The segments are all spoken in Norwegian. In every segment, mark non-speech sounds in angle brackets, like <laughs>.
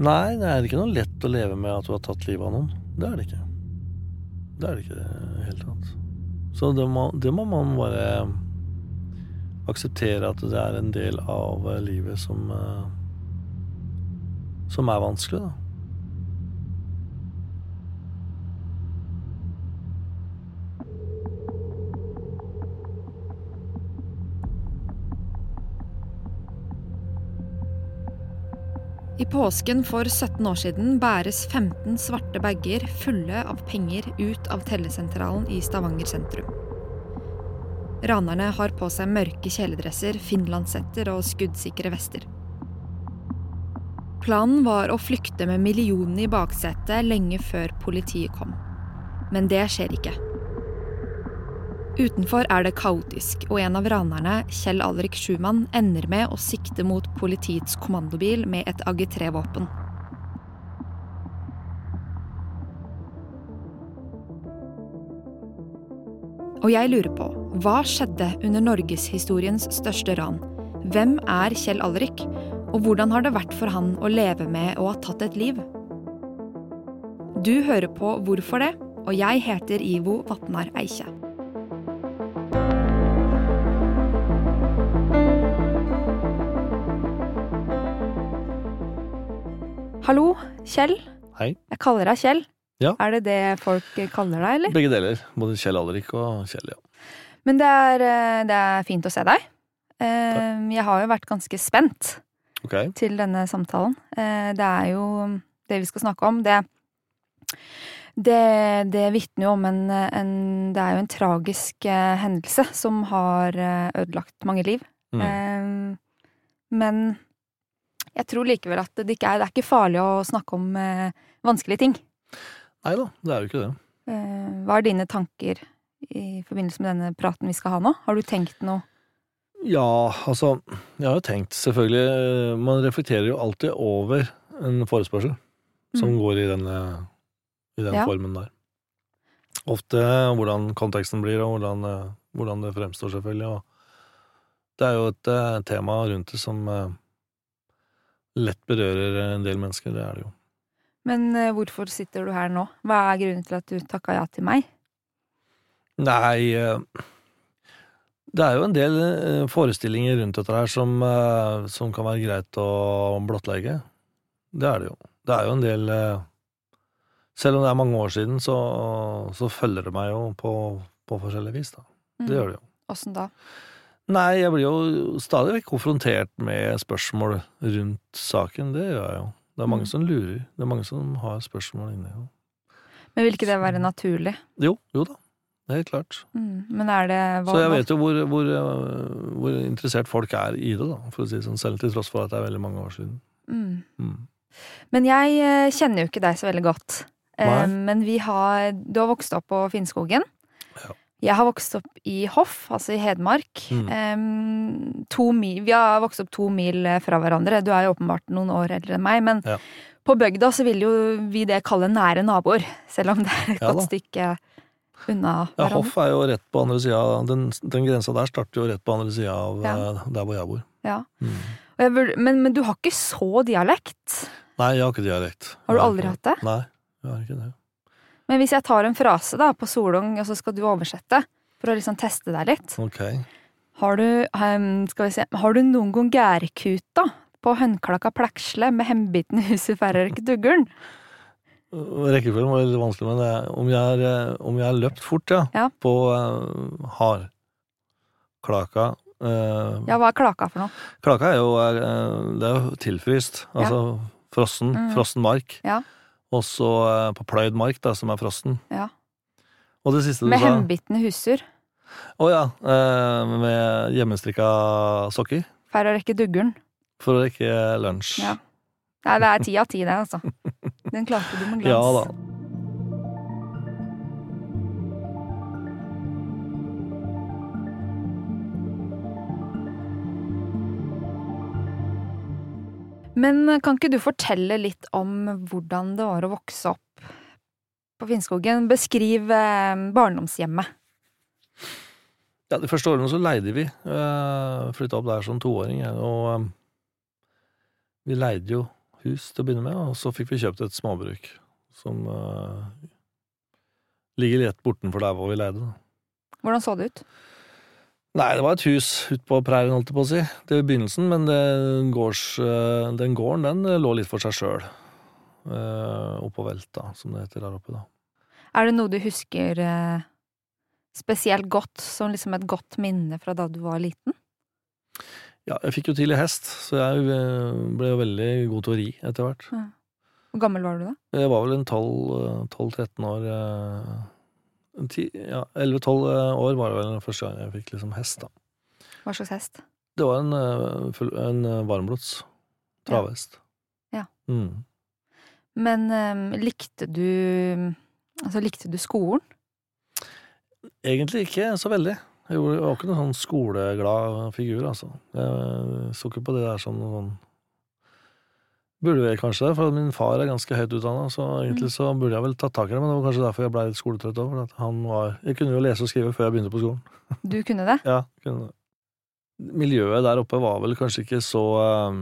Nei, det er ikke noe lett å leve med at du har tatt livet av noen. Det er det ikke. Det er det ikke i det hele tatt. Så det må, det må man bare akseptere at det er en del av livet som eh, Som er vanskelig, da. Påsken for 17 år siden bæres 15 svarte bager fulle av penger ut av tellesentralen i Stavanger sentrum. Ranerne har på seg mørke kjeledresser, finlandshetter og skuddsikre vester. Planen var å flykte med millionene i baksetet lenge før politiet kom. Men det skjer ikke. Utenfor er det kaotisk, og en av ranerne, Kjell Alrik Schumann, ender med å sikte mot politiets kommandobil med et AG3-våpen. Og jeg lurer på, hva skjedde under norgeshistoriens største ran? Hvem er Kjell Alrik, og hvordan har det vært for han å leve med å ha tatt et liv? Du hører på Hvorfor det, og jeg heter Ivo Vatnar Eikje. Hallo, Kjell. Hei. Jeg kaller deg Kjell. Ja. Er det det folk kaller deg, eller? Begge deler. Både Kjell Alrik og Kjell, ja. Men det er, eh, det er fint å se deg. Takk. Jeg har jo vært ganske spent okay. til denne samtalen. Eh, Det er jo det vi skal snakke om, det Det, det vitner jo om en, en Det er jo en tragisk eh, hendelse som har eh, ødelagt mange liv. Mm. Eh, Men jeg tror likevel at det ikke er, det er ikke farlig å snakke om eh, vanskelige ting. Nei da, det er jo ikke det. Eh, Hva er dine tanker i forbindelse med denne praten vi skal ha nå? Har du tenkt noe? Ja, altså Jeg har jo tenkt, selvfølgelig eh, Man reflekterer jo alltid over en forespørsel som Mm. går i denne i den Ja. formen der. Ofte hvordan konteksten blir, og hvordan, eh, hvordan det fremstår, selvfølgelig. Og det er jo et eh, tema rundt det som eh, lett berører en del mennesker. Det er det jo. Men eh, hvorfor sitter du her nå? Hva er grunnen til at du takka ja til meg? Nei eh, Det er jo en del eh, forestillinger rundt dette her som, som kan være greit å blottlegge. Det er det jo. Det er jo en del Selv om det er mange år siden, så, så følger det meg jo på, på forskjellig vis, da. Det gjør det jo. Åssen da? Nei, jeg blir jo stadig vekk konfrontert med spørsmål rundt saken. Det gjør jeg jo. Det er mange Mm. som lurer. Det er mange som har spørsmål inni. jo. Men vil ikke det være naturlig? Jo, jo da. Det er helt klart. Mm. Men er det hva, Så jeg vet jo hvor, hvor, øh, hvor interessert folk er i det, da, for å si det sånn, selv til tross for at det er veldig mange år siden. mm. Mm. Men jeg eh, kjenner jo ikke deg så veldig godt. Eh, Nei. men vi har Du har vokst opp på Finnskogen. Ja. Jeg har vokst opp i Hoff, altså i Hedmark. Mm. Um, to mil, vi har vokst opp to mil eh, fra hverandre. Du er jo åpenbart noen år eldre enn meg, men Ja. på bygda så vil jo vi det kalle nære naboer. Selv om det er et Ja godt stykke unna hverandre. Ja. Hoff er jo rett på andre sida Den, den grensa der starter jo rett på andre sida av Ja. øh, der hvor jeg bor. Ja. Mm. Jeg burde, men, men du har ikke så dialekt. Nei, jeg har ikke dialekt. Har du aldri hatt det? Nei, jeg har ikke det. Men hvis jeg tar en frase da på solung, og så skal du oversette, for å liksom teste deg litt Ok. Har du, um, skal vi se, har du noen gang gærkuta på hønklakka pleksle med hembiten huset færre ikke dugger'n? Rekkefølgen var litt vanskelig, men det, er- om, jeg har, øh, om jeg har løpt fort, ja, Ja. på uh, hardklaka uh, Ja, hva er klaka for noe? Klaka er jo, er, det er jo tilfryst, altså frossen, Mm. frossen mark. Ja. Og så øh, på pløyd mark, da, som er frossen. Ja. Og det siste du Med sa hembitne husur. Å ja, øh, med hjemmestrikka sokker. For å rekke duggeren. For å rekke lunsj. Ja. Nei, det er ti av ti, det, altså. Den klarte du med <laughs> glans. Ja da. Men kan ikke du fortelle litt om hvordan det var å vokse opp på Finnskogen? Beskriv eh, barndomshjemmet. Ja, De første årene så leide vi. Uh, Flytta opp der som toåring. Og eh, vi leide jo hus til å begynne med, og så fikk vi kjøpt et småbruk som eh, ligger rett bortenfor der hvor vi leide. Hvordan så det ut? Nei, det var et hus ute på prærien, holdt jeg på å si, til begynnelsen, men den, gårds, eh, den gården den eh, lå litt for seg sjøl. Oppå velta, som det heter der oppe, da. Er det noe du husker eh, spesielt godt, som liksom et godt minne fra da du var liten? Ja, jeg fikk jo tidlig hest, så jeg eh, ble jo veldig god til å ri etter hvert. Hvor gammel var du da? Jeg var vel en 12-13 år eh, Ja, 11-12 år var det vel den første gang jeg fikk liksom hest, da. Hva slags hest? Det var en, eh, en eh, varmblods travhest. Ja. Mm. Men um, likte du Altså, likte du skolen? Egentlig ikke så veldig. Jeg var ikke noen sånn skoleglad figur, altså. Jeg så ikke på det der som noe sånn Burde jeg kanskje det, for min far er ganske høyt utdanna, så egentlig så burde jeg vel tatt tak i det, men det var kanskje derfor jeg ble litt skoletrøtt òg. For at han var Jeg kunne jo lese og skrive før jeg begynte på skolen. Du kunne det? <laughs> Ja, kunne det. Miljøet der oppe var vel kanskje ikke så eh,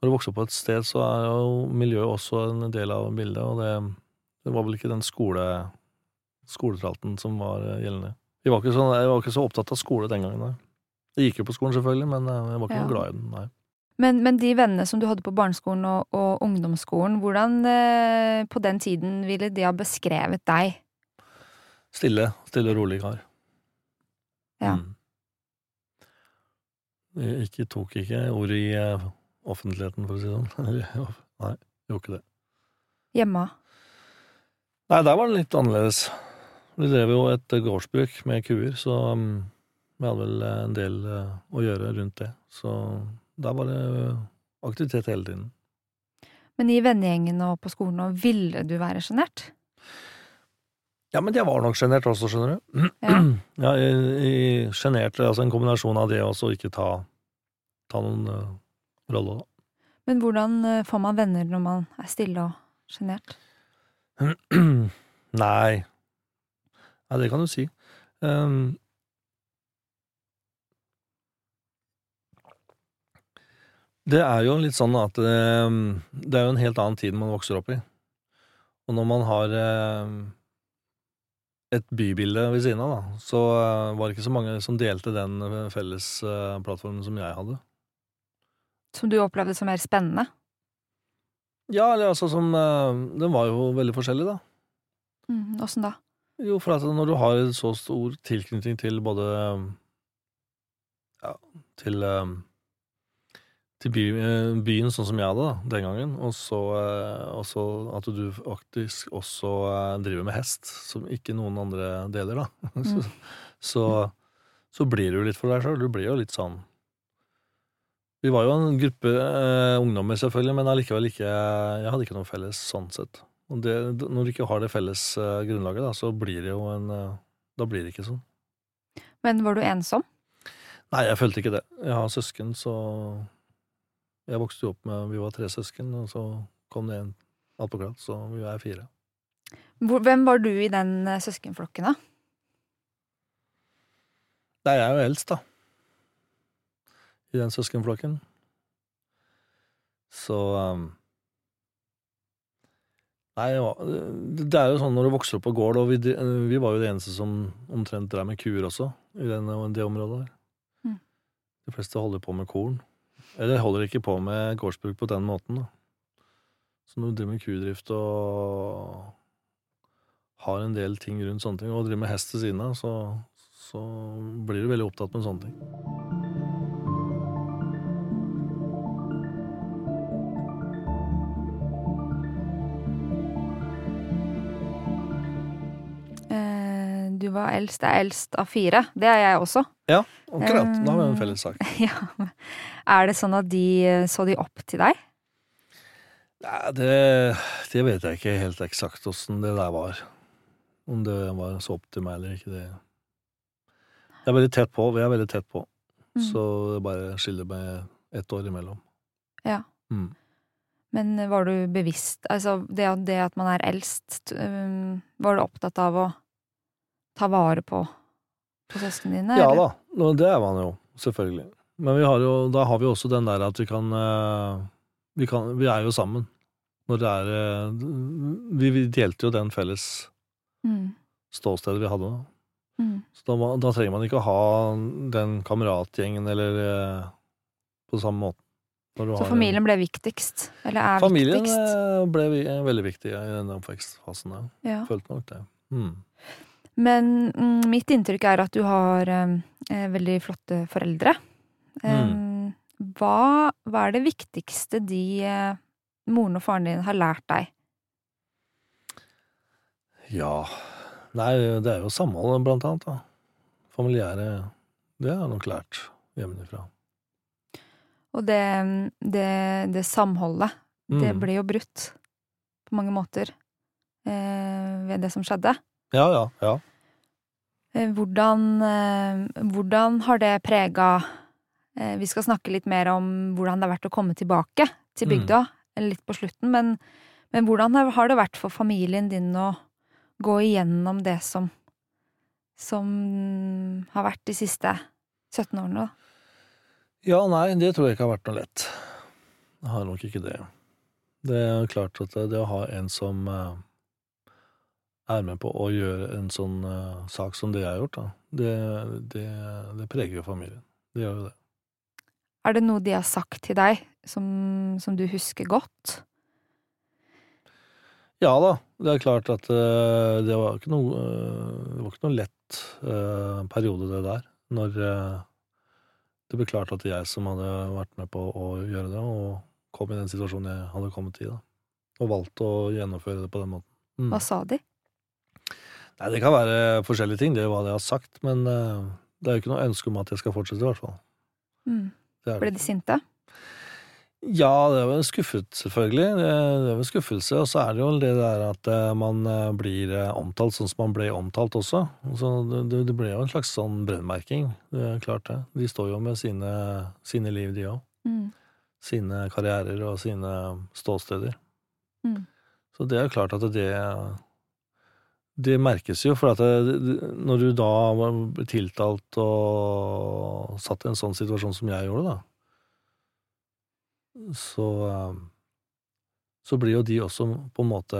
Når du vokser opp på et sted, så er jo miljøet også en del av bildet, og det, det var vel ikke den skole, skoletralten som var eh, gjeldende. Jeg var, ikke så, jeg var ikke så opptatt av skole den gangen, nei. Jeg gikk jo på skolen, selvfølgelig, men eh, jeg var ikke Ja. noe glad i den, nei. Men, men de vennene som du hadde på barneskolen og, og ungdomsskolen, hvordan eh, på den tiden ville de ha beskrevet deg? Stille, stille og rolig kar. Ja. Mm. Jeg ikke, tok ikke ordet i uh, offentligheten, for å si det sånn. <laughs> Nei, gjorde ikke det. Hjemme? Nei, der var det litt annerledes. Vi drev jo et gårdsbruk med kuer, så um, vi hadde vel en del uh, å gjøre rundt det. Så der var det aktivitet hele tiden. Men i vennegjengen og på skolen, og ville du være sjenert? Ja, men jeg var nok sjenert også, skjønner du. Ja. <clears throat> Ja, Sjenert, altså en kombinasjon av det og så ikke ta, ta noen uh, rolle, da. Men hvordan eh, får man venner når man er stille og sjenert? <clears throat> Nei. Nei, det kan du si. Um, det er jo litt sånn at um, det er jo en helt annen tid man vokser opp i. Og når man har um, et bybilde ved siden av, da, så uh, var det ikke så mange som delte den fellesplattformen felles uh, plattformen som jeg hadde. Som du opplevde som mer spennende? Ja, eller altså som Den var jo veldig forskjellig, da. Mm, da? Jo, for at når du har så stor tilknytning til både Ja, til um, til by, eh, byen, sånn som jeg hadde da, den gangen, og så, eh, og så at du faktisk også eh, driver med hest, som ikke noen andre deler, da. <laughs> Så, så, så blir du litt for deg sjøl. Du blir jo litt sånn Vi var jo en gruppe eh, ungdommer, selvfølgelig, men allikevel ikke Jeg hadde ikke noe felles sånn sett. Og det, når du ikke har det felles eh, grunnlaget, da, så blir det jo en Da blir det ikke sånn. Men var du ensom? Nei, jeg følte ikke det. Jeg har søsken, så Jeg vokste jo opp med Vi var tre søsken, og så kom det en attpåklatt, så vi er fire. Hvor, hvem var du i den eh, søskenflokken, da? Nei, jeg er jo eldst, da. I den søskenflokken. Så um, Nei, det er jo sånn når du vokser opp på gård, og vi, vi var jo det eneste som omtrent drev med kuer også, i den, det området der. Mm. De fleste holder på med korn. Eller holder ikke på med gårdsbruk på den måten, da. Så når du driver med kudrift og har en del ting rundt sånne ting, og driver med hest ved siden av, så, så blir du veldig opptatt med sånne ting. Eh, du var eldst. Er eldst av fire. Det er jeg også. Akkurat. Da har vi en felles sak. <laughs> Ja. Er det sånn at de eh, så de opp til deg? Nei, det, det vet jeg ikke helt eksakt åssen det der var. Om det var så opp til meg eller ikke, det Jeg er veldig tett på. Vi er veldig tett på. Mm. Så det bare skiller meg ett år imellom. Ja. Mm. Men var du bevisst Altså, det, det at man er eldst, um, var du opptatt av å ta vare på, på søsknene dine? Ja eller? da, det er man jo, selvfølgelig. Men vi har jo, da har vi også den der at vi kan eh, vi, kan, vi er jo sammen. Når det er eh, Vi, vi delte jo den felles Mm. ståstedet vi hadde. Mm. Så da, da trenger man ikke å ha den kameratgjengen eller eh, på samme måte. Så har- familien ble viktigst? Eller er Familien viktigst? Familien ble veldig viktig i denne oppvekstfasen. Ja. Ja. Følte nok det. Mm. Men mm, mitt inntrykk er at du har eh, veldig flotte foreldre. Mm. Hva, hva er det viktigste de eh, moren og faren din har lært deg? Ja Nei, det er jo samhold, blant annet. da. Familiære Det har jeg nok lært hjemmefra. Og det, det, det samholdet, det Mm. ble jo brutt på mange måter eh, ved det som skjedde. Ja, ja, ja. Eh, Hvordan, eh, hvordan har det prega eh, Vi skal snakke litt mer om hvordan det har vært å komme tilbake til Mm. bygda litt på slutten, men, men hvordan har- det vært for familien din å gå igjennom det som som har vært de siste 17 årene, da? Ja, nei, det tror jeg ikke har vært noe lett. Det har nok ikke det. Det er klart at det, det å ha en som er med på å gjøre en sånn uh, sak som det jeg har gjort, da, det, det, det preger jo familien. Det gjør jo det. Er det noe de har sagt til deg som, som du husker godt? Ja da, det er klart at uh, det var ikke noe, uh, det var ikke noe lett periode, det der. Når det ble klart at det jeg som hadde vært med på å gjøre det, og kom i den situasjonen jeg hadde kommet i, da. Og valgte å gjennomføre det på den måten. Mm. Hva sa de? Nei, det kan være forskjellige ting, det er hva de har sagt, men eh, det er jo ikke noe ønske om at jeg skal fortsette, i hvert fall. Mm. Det Ble de sinte? Ja, det er jo skuffet, selvfølgelig. Det er jo en skuffelse. Og så er det jo det der at eh, man eh, blir omtalt sånn som man ble omtalt også. Så det, det- det ble jo en slags sånn brennmerking. Det er klart det. De står jo med sine, sine liv, de òg. Mm. Sine karrierer og sine ståsteder. Mm. Så det er jo klart at det Det merkes jo, for det, når du da blir tiltalt og satt i en sånn situasjon som jeg gjorde, da, så eh, så blir jo de også på en måte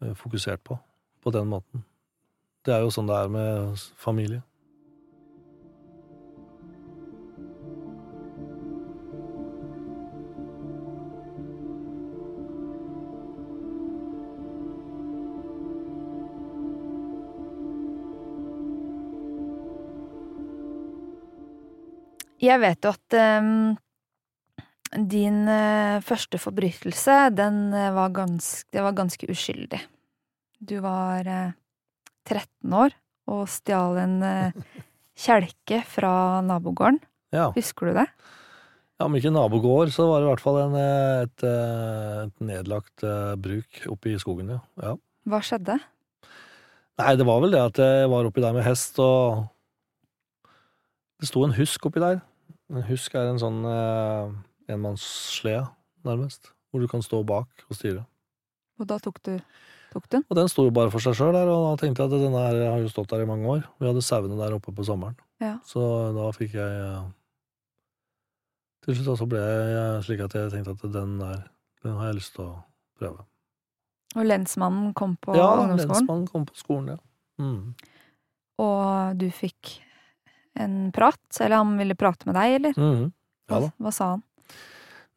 eh, fokusert på, på den måten. Det er jo sånn det er med familie. Jeg vet jo at um, din uh, første forbrytelse, den uh, var ganske, det var ganske uskyldig. Du var uh, 13 år og stjal en eh, <laughs> kjelke fra nabogården. Ja. Husker du det? Ja, Om ikke nabogård, så var det i hvert fall en, eh, et, eh, et nedlagt eh, bruk oppe i skogen, ja. ja. Hva skjedde? Nei, det var vel det at jeg var oppi der med hest, og det sto en husk oppi der. En husk er en sånn eh, enmannsslede, nærmest, hvor du kan stå bak og styre. Og da tok du tok den? Og den sto jo bare for seg sjøl der, og da tenkte jeg at denne her har jo stått der i mange år. Vi hadde sauene der oppe på sommeren. Ja. Så da fikk jeg eh, Til slutt så ble jeg slik at jeg tenkte at den der, den har jeg lyst til å prøve. Og lensmannen kom på ja, ungdomsskolen, lensmannen kom på skolen, ja. Mm. og du fikk en prat? Eller han ville prate med deg, eller? Mm, Ja da. hva sa han?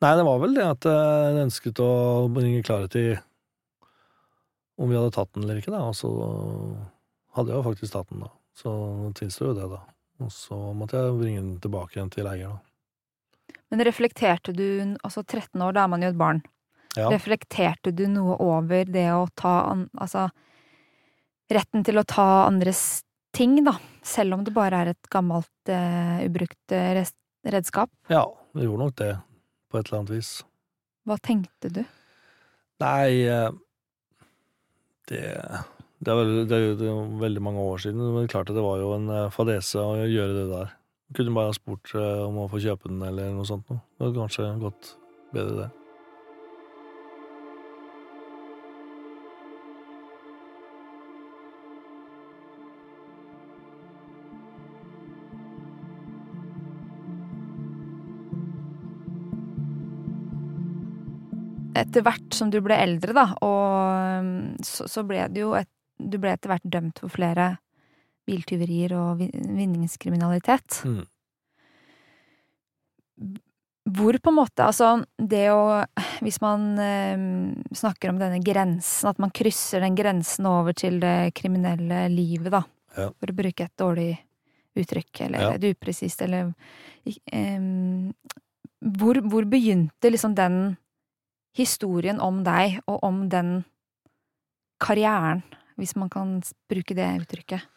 Nei, det var vel det at eh, jeg ønsket å bringe klarhet i om vi hadde tatt den eller ikke, da. Og så hadde jeg jo faktisk tatt den, da. Så tilstår jo det, da. Og så måtte jeg bringe den tilbake igjen til eier, da. Men reflekterte du Altså, 13 år, da er man jo et barn. Ja. Reflekterte du noe over det å ta an, Altså retten til å ta andres ting, da, selv om det bare er et gammelt, uh, ubrukt eh, redskap? ja, det gjorde nok det, på et eller annet vis. Hva tenkte du? Nei, eh, det det er, vel, det er jo veldig mange år siden, men det klart at det var jo en fadese å gjøre det der. Kunne bare ha spurt om å få kjøpe den, eller noe sånt noe. Det hadde kanskje gått bedre, det. Etter hvert som du ble eldre, da, og så, så ble det jo et Du ble etter hvert dømt for flere biltyverier og vinningskriminalitet. Mm. Hvor på en måte, altså det å Hvis man eh, snakker om denne grensen, at man krysser den grensen over til det kriminelle livet, da. Ja. For å bruke et dårlig uttrykk, eller Ja. et upresist, eller eh, hvor, hvor begynte liksom den historien om deg, og om den karrieren, hvis man kan bruke det uttrykket?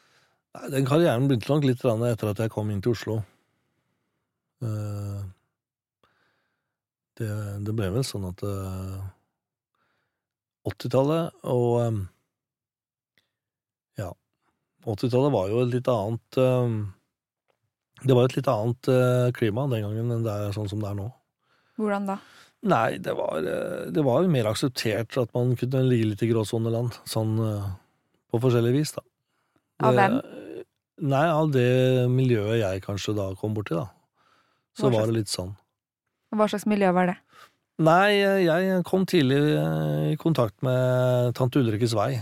Den karrieren begynte nok litt etter at jeg kom inn til Oslo. Eh, Det, det ble vel sånn at eh, 80-tallet og eh, Ja. 80-tallet var jo et litt annet eh, Det var et litt annet eh, klima den gangen enn det er sånn som det er nå. Hvordan da? Nei, det var, eh, det var mer akseptert at man kunne ligge litt i gråsoneland, sånn eh, på forskjellig vis, da. Av hvem? Nei, av det miljøet jeg kanskje da kom borti, da. Så var det litt sånn. Hva slags miljø var det? Nei, jeg kom tidlig eh, i kontakt med tante Ulrikkes vei,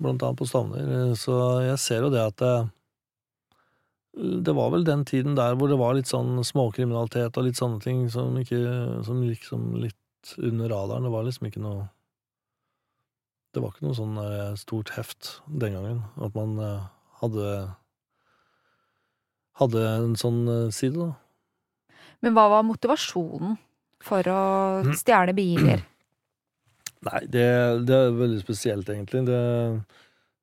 blant annet på Stovner, så jeg ser jo det at det, var vel den tiden der hvor det var litt sånn småkriminalitet og litt sånne ting som ikke som liksom litt under radaren. Det var liksom ikke noe Det var ikke noe sånn eh, stort heft den gangen, at man eh, hadde hadde en sånn eh, side, da. Men hva var motivasjonen for å Mm. stjele biler? Nei, det, det er veldig spesielt, egentlig. Det,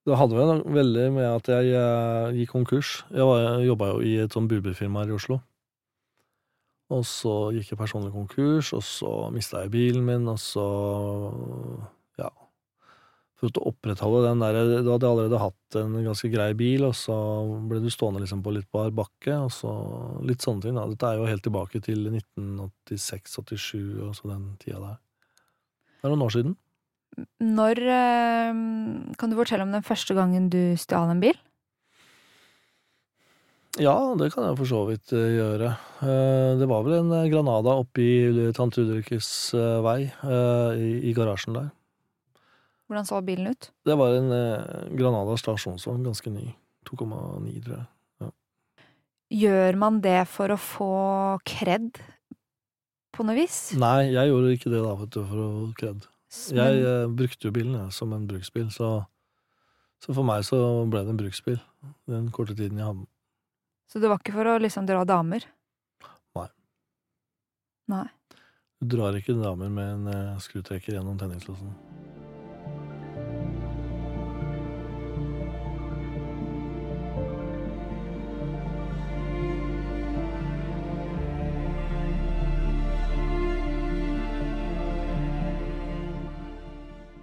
det hadde vel veldig med at jeg eh, gikk konkurs. Jeg, jobba jo i et sånn budbilfirma her i Oslo. Og så gikk jeg personlig konkurs, og så mista jeg bilen min, og så Ja. For å opprettholde den der Du hadde allerede hatt en ganske grei bil, og så ble du stående liksom på litt bar bakke, og så litt sånne ting. da. Dette er jo helt tilbake til 1986-87 og så den tida der. Det er noen år siden. Når eh, Kan du fortelle om den første gangen du stjal en bil? Ja, det kan jeg for så vidt eh, gjøre. Eh, Det var vel en Granada oppi tante Ulrikkes vei, i, garasjen der. Hvordan så bilen ut? Det var en Granada stasjonsvogn, ganske ny. 2,9, tror jeg. Gjør man det for å få kred på noe vis? Nei, jeg gjorde ikke det da, vet du, for å få kred. Men- Jeg jeg, brukte jo bilen jeg, som en bruksbil, så, så for meg så ble det en bruksbil den korte tiden jeg hadde den. Så det var ikke for å liksom dra damer? Nei. Nei. Du drar ikke damer med en uh, skrutrekker gjennom tenningslåsen.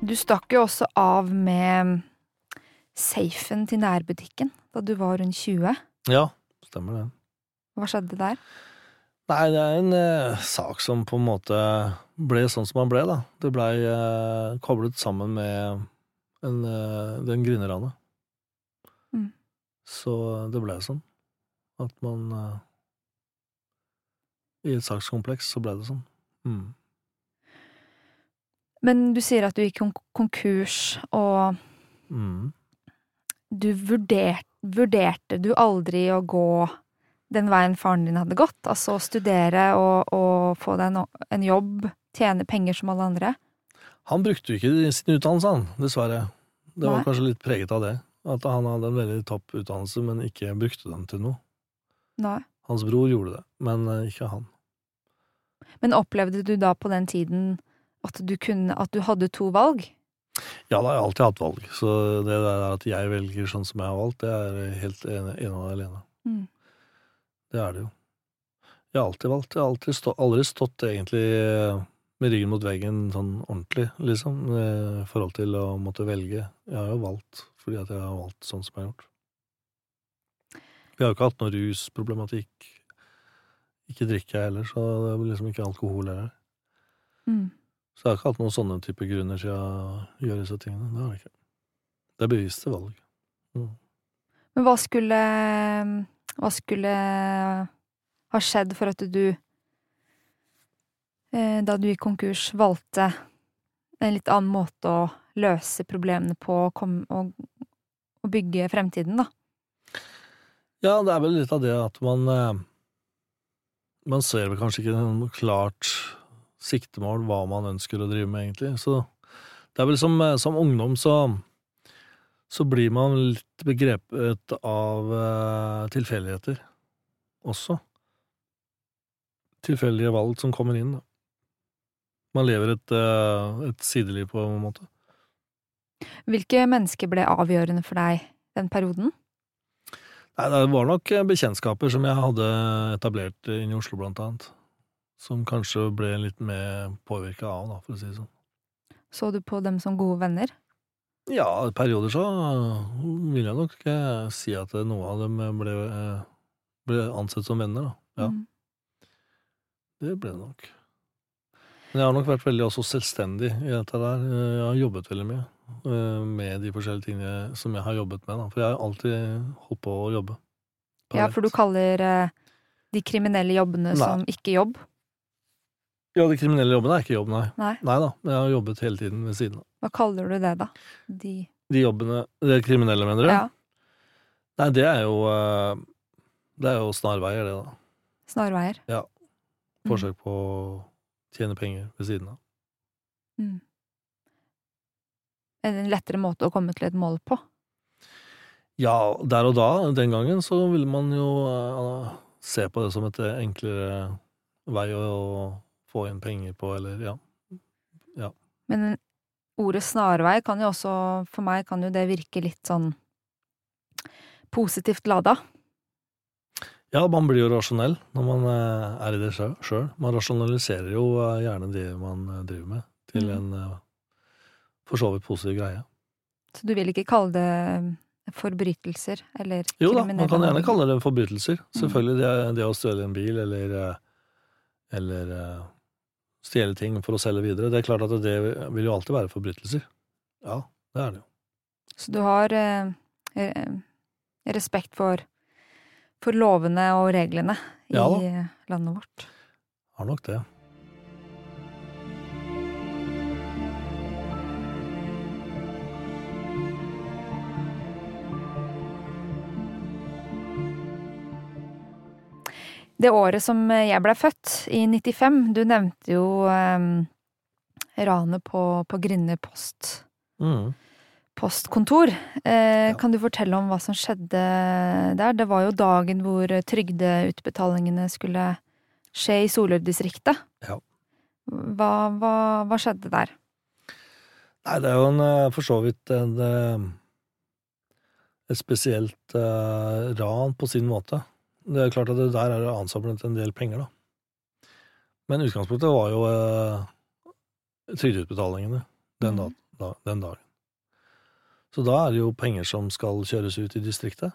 Du stakk jo også av med safen til nærbutikken da du var rundt 20. Ja, stemmer det. Hva skjedde der? Nei, det er en eh, sak som på en måte ble sånn som den ble, da. Det blei eh, koblet sammen med en, eh, den gründerranet. Mm. Så det ble sånn. At man eh, I et sakskompleks så ble det sånn. Mm. Men du sier at du gikk konk konkurs, og Mm. du vurderte, vurderte du aldri å gå den veien faren din hadde gått? Altså å studere og, og få deg en, en jobb, tjene penger som alle andre? Han brukte jo ikke sin utdannelse, han, dessverre. Det var Nei. kanskje litt preget av det. At han hadde en veldig topp utdannelse, men ikke brukte den til noe. Nei. Hans bror gjorde det, men eh, ikke han. Men opplevde du da på den tiden at du kunne, at du hadde to valg? Ja, da har jeg alltid hatt valg, så det der at jeg velger sånn som jeg har valgt, det er helt ene, ene og alene. Mm. Det er det jo. Jeg har alltid valgt. Jeg har alltid stå, aldri stått egentlig eh, med ryggen mot veggen sånn ordentlig, liksom, eh, i forhold til å måtte velge. Jeg har jo valgt fordi at jeg har valgt sånn som jeg har gjort. Vi har jo ikke hatt noe rusproblematikk. Ikke drikker jeg heller, så det er liksom ikke alkohol heller. Mm. Så jeg har ikke hatt noen sånne type grunner til å gjøre disse tingene. Det har jeg ikke. Det er bevisste valg. Mm. Men hva skulle Hva skulle ha skjedd for at du eh, Da du gikk konkurs, valgte en litt annen måte å løse problemene på og, kom, og, og bygge fremtiden, da. Ja, det er vel litt av det at man eh, Man ser vel kanskje ikke noe klart siktemål hva man ønsker å drive med, egentlig. Så det er vel som, eh, som ungdom så så blir man litt begrepet av eh, tilfeldigheter også. Tilfeldige valg som kommer inn, da. Man lever et, eh, et sideliv på en måte. Hvilke mennesker ble avgjørende for deg den perioden? Nei, det var nok bekjentskaper som jeg hadde etablert inne i Oslo, blant annet. Som kanskje ble litt mer påvirka av, da, for å si det sånn. Så du på dem som gode venner? Ja, i perioder så vil jeg nok si at noen av dem ble, eh, ble ansett som venner, da. Ja, Mm. det ble det nok. Men jeg har nok vært veldig også selvstendig i dette der. Jeg har jobbet veldig mye med de forskjellige tingene som jeg har jobbet med, da. For jeg har alltid holdt på å jobbe. Ja, for du kaller de kriminelle jobbene Nei. som ikke jobb? Ja, de kriminelle jobbene er ikke jobb, nei. Nei. Nei da, jeg har jobbet hele tiden ved siden av. Hva kaller du det, da? De De jobbene De kriminelle, mener du? Ja. Nei, det er jo eh, Det er jo snarveier, det, da. Snarveier. Ja. Forsøk på å tjene penger ved siden av. Mm. Er det en lettere måte å komme til et mål på? Ja, der og da, den gangen, så ville man jo uh, se på det som et enklere vei å få inn penger på, eller ja. Men ordet snarvei kan jo også, for meg kan jo det virke litt sånn positivt lada. Ja, man blir jo rasjonell når man eh, er i det sjøl. Man rasjonaliserer jo eh, gjerne det man eh, driver med, til Mm. en for så vidt positiv greie. Så du vil ikke kalle det forbrytelser eller Jo da, man kan gjerne kalle det forbrytelser. Mm. Selvfølgelig det, det å stjele en bil eller, eller stjele ting for å selge videre. Det er klart at det vil jo alltid være forbrytelser. Ja, det er det jo. Så du har eh, eh, respekt for, for lovene og reglene i Ja landet vårt? Har nok det. Det året som jeg ble født, i 95, du nevnte jo um, ranet på, på Grinne post, Mm. postkontor. Eh, Ja. Kan du fortelle om hva som skjedde der? Det var jo dagen hvor trygdeutbetalingene skulle skje i Solør-distriktet. Ja. Hva, hva, hva skjedde der? Nei, det er jo en, eh, for så vidt en, eh, et spesielt uh, ran på sin måte. Det er klart at det der er det ansamlet en del penger, da. Men utgangspunktet var jo eh, trygdeutbetalingene den, da, Mhm. da, den dagen. Så da er det jo penger som skal kjøres ut i distriktet.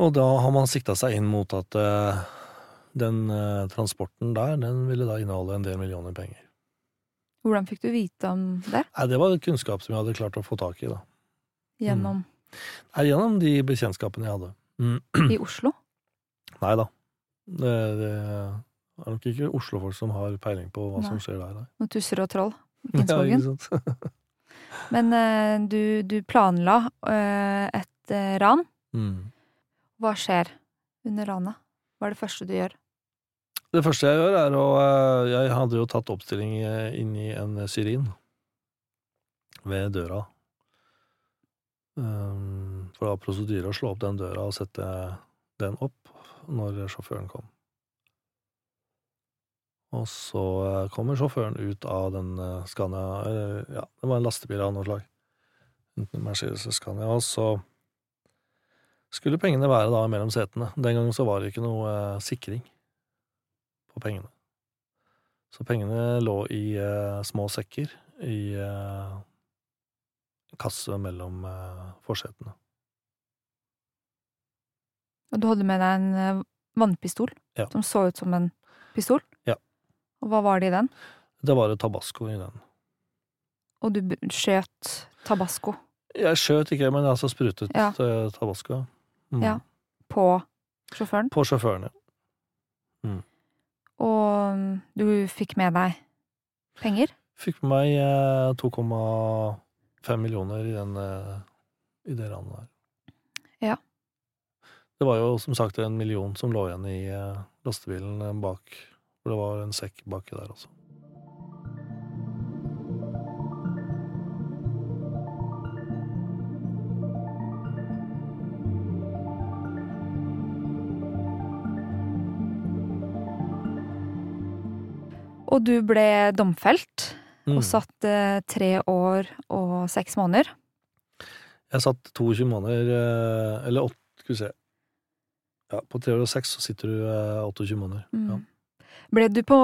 Og da har man sikta seg inn mot at eh, den eh, transporten der, den ville da inneholde en del millioner penger. Hvordan fikk du vite om det? Nei, det var kunnskap som jeg hadde klart å få tak i, da. Gjennom Nei, gjennom de bekjentskapene jeg hadde. Mm. i Oslo? <clears throat> Nei da. Det, det er nok ikke Oslo-folk som har peiling på hva som skjer der. nei. Noen tusser og troll? <laughs> i Ja, ikke sant? <laughs> Men uh, du, du planla uh, et uh, ran. Mm. Hva skjer under ranet? Hva er det første du gjør? Det første jeg gjør, er å Jeg hadde jo tatt oppstilling inni en syrin ved døra. Um, For det var prosedyre å slå opp den døra og sette den opp når sjåføren kom. Og så eh, kommer sjåføren ut av den eh, Scania Ja, det var en lastebil av noe slag. Enten en Mercedes eller Scania. Og så skulle pengene være da mellom setene. Den gangen så var det ikke noe eh, sikring på pengene. Så pengene lå i eh, små sekker i eh, kasse mellom eh, forsetene. Og du hadde med deg en eh, vannpistol ja. som så ut som en pistol? Ja. Og hva var det i den? Det var et tabasco i den. Og du skjøt tabasco? Jeg skjøt ikke, men jeg altså sprutet ja. Eh, tabasco. Mm. Ja. På sjåføren? På sjåføren, ja. Mm. Og mm, du fikk med deg penger? Fikk med meg 2,8 Fem millioner i, den, eh, i det ranet der. Ja. Det var jo som sagt en million som lå igjen i eh, lastebilen eh, bak, for det var en sekk baki der også. Og du ble domfelt. Mm. og satt eh, tre år og seks måneder. Jeg satt 22 måneder, eh, eller åtte, skal vi se Ja, på tre år og seks så sitter du eh, 28 måneder. Mm. Ja. Ble du på,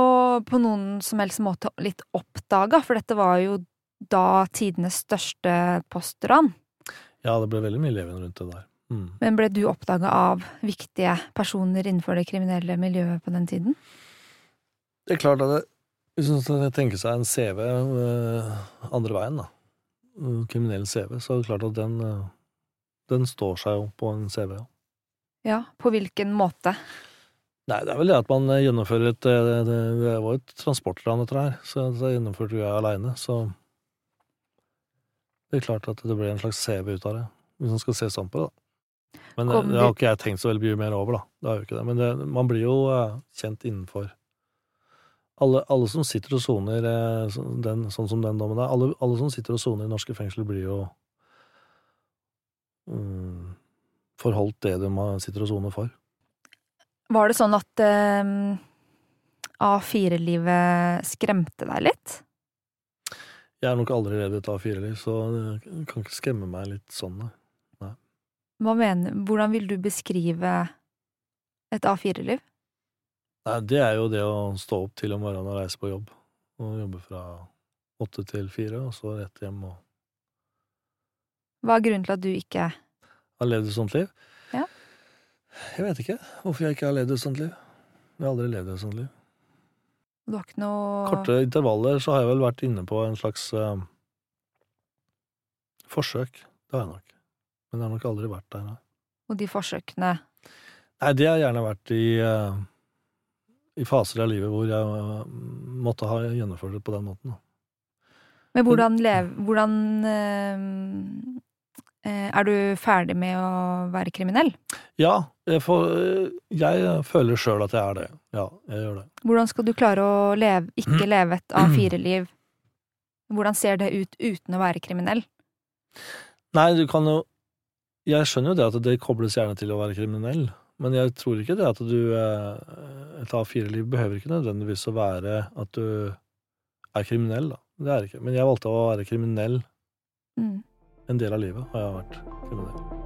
på noen som helst måte litt oppdaga, for dette var jo da tidenes største postran. ja, det ble veldig mye leven rundt det der. Mm. Men ble du oppdaga av viktige personer innenfor det kriminelle miljøet på den tiden? Det er klart at det, hvis man tenker seg en CV eh, andre veien, da, kriminell CV, så er det klart at den, eh, den står seg jo på en CV. Ja. På hvilken måte? Nei, det er vel det at man eh, gjennomfører et Det, var jo et transportran, dette her, så det gjennomførte jeg aleine, så Det er klart at det ble en slags CV ut av det, hvis man skal se sånn på det, da. Men det, det har ikke jeg tenkt så veldig mye mer over, da. Det har jo ikke det. Men det, man blir jo kjent innenfor alle, alle som sitter og soner eh, den, sånn som den dommen er, alle, alle som sitter og soner i norske fengsler, blir jo mm, forholdt det de sitter og soner for. Var det sånn at eh, A4-livet skremte deg litt? Jeg har nok aldri levd et A4-liv, så det kan ikke skremme meg litt sånn, nei. Hva mener, hvordan vil du beskrive et A4-liv? Nei, det er jo det å stå opp til om morgenen og reise på jobb. Og jobbe fra åtte til fire, og så rett hjem og Hva er grunnen til at du ikke har levd et sånt liv. Ja. Jeg vet ikke hvorfor jeg ikke har levd et sånt liv. Jeg har aldri levd et sånt liv. Du har ikke noe Korte intervaller så har jeg vel vært inne på en slags uh, forsøk. Det har jeg nok. Men jeg har nok aldri vært der, nei. Og de forsøkene Nei, det har gjerne vært i, eh, i faser av livet hvor jeg eh, måtte ha gjennomført det på den måten. Men hvordan lev... Hvordan eh, eh, Er du ferdig med å være kriminell? Ja, jeg, får, eh, jeg føler sjøl at jeg er det. Ja, jeg gjør det. Hvordan skal du klare å leve, ikke <clears throat> leve et A4-liv? Hvordan ser det ut uten å være kriminell? Nei, du kan jo Jeg skjønner jo det at det kobles gjerne til å være kriminell, men jeg tror ikke det at du eh, Et A4-liv behøver ikke nødvendigvis å være at du er kriminell, da. Det er ikke. Men jeg valgte å være kriminell Mm. en del av livet, har jeg vært kriminell.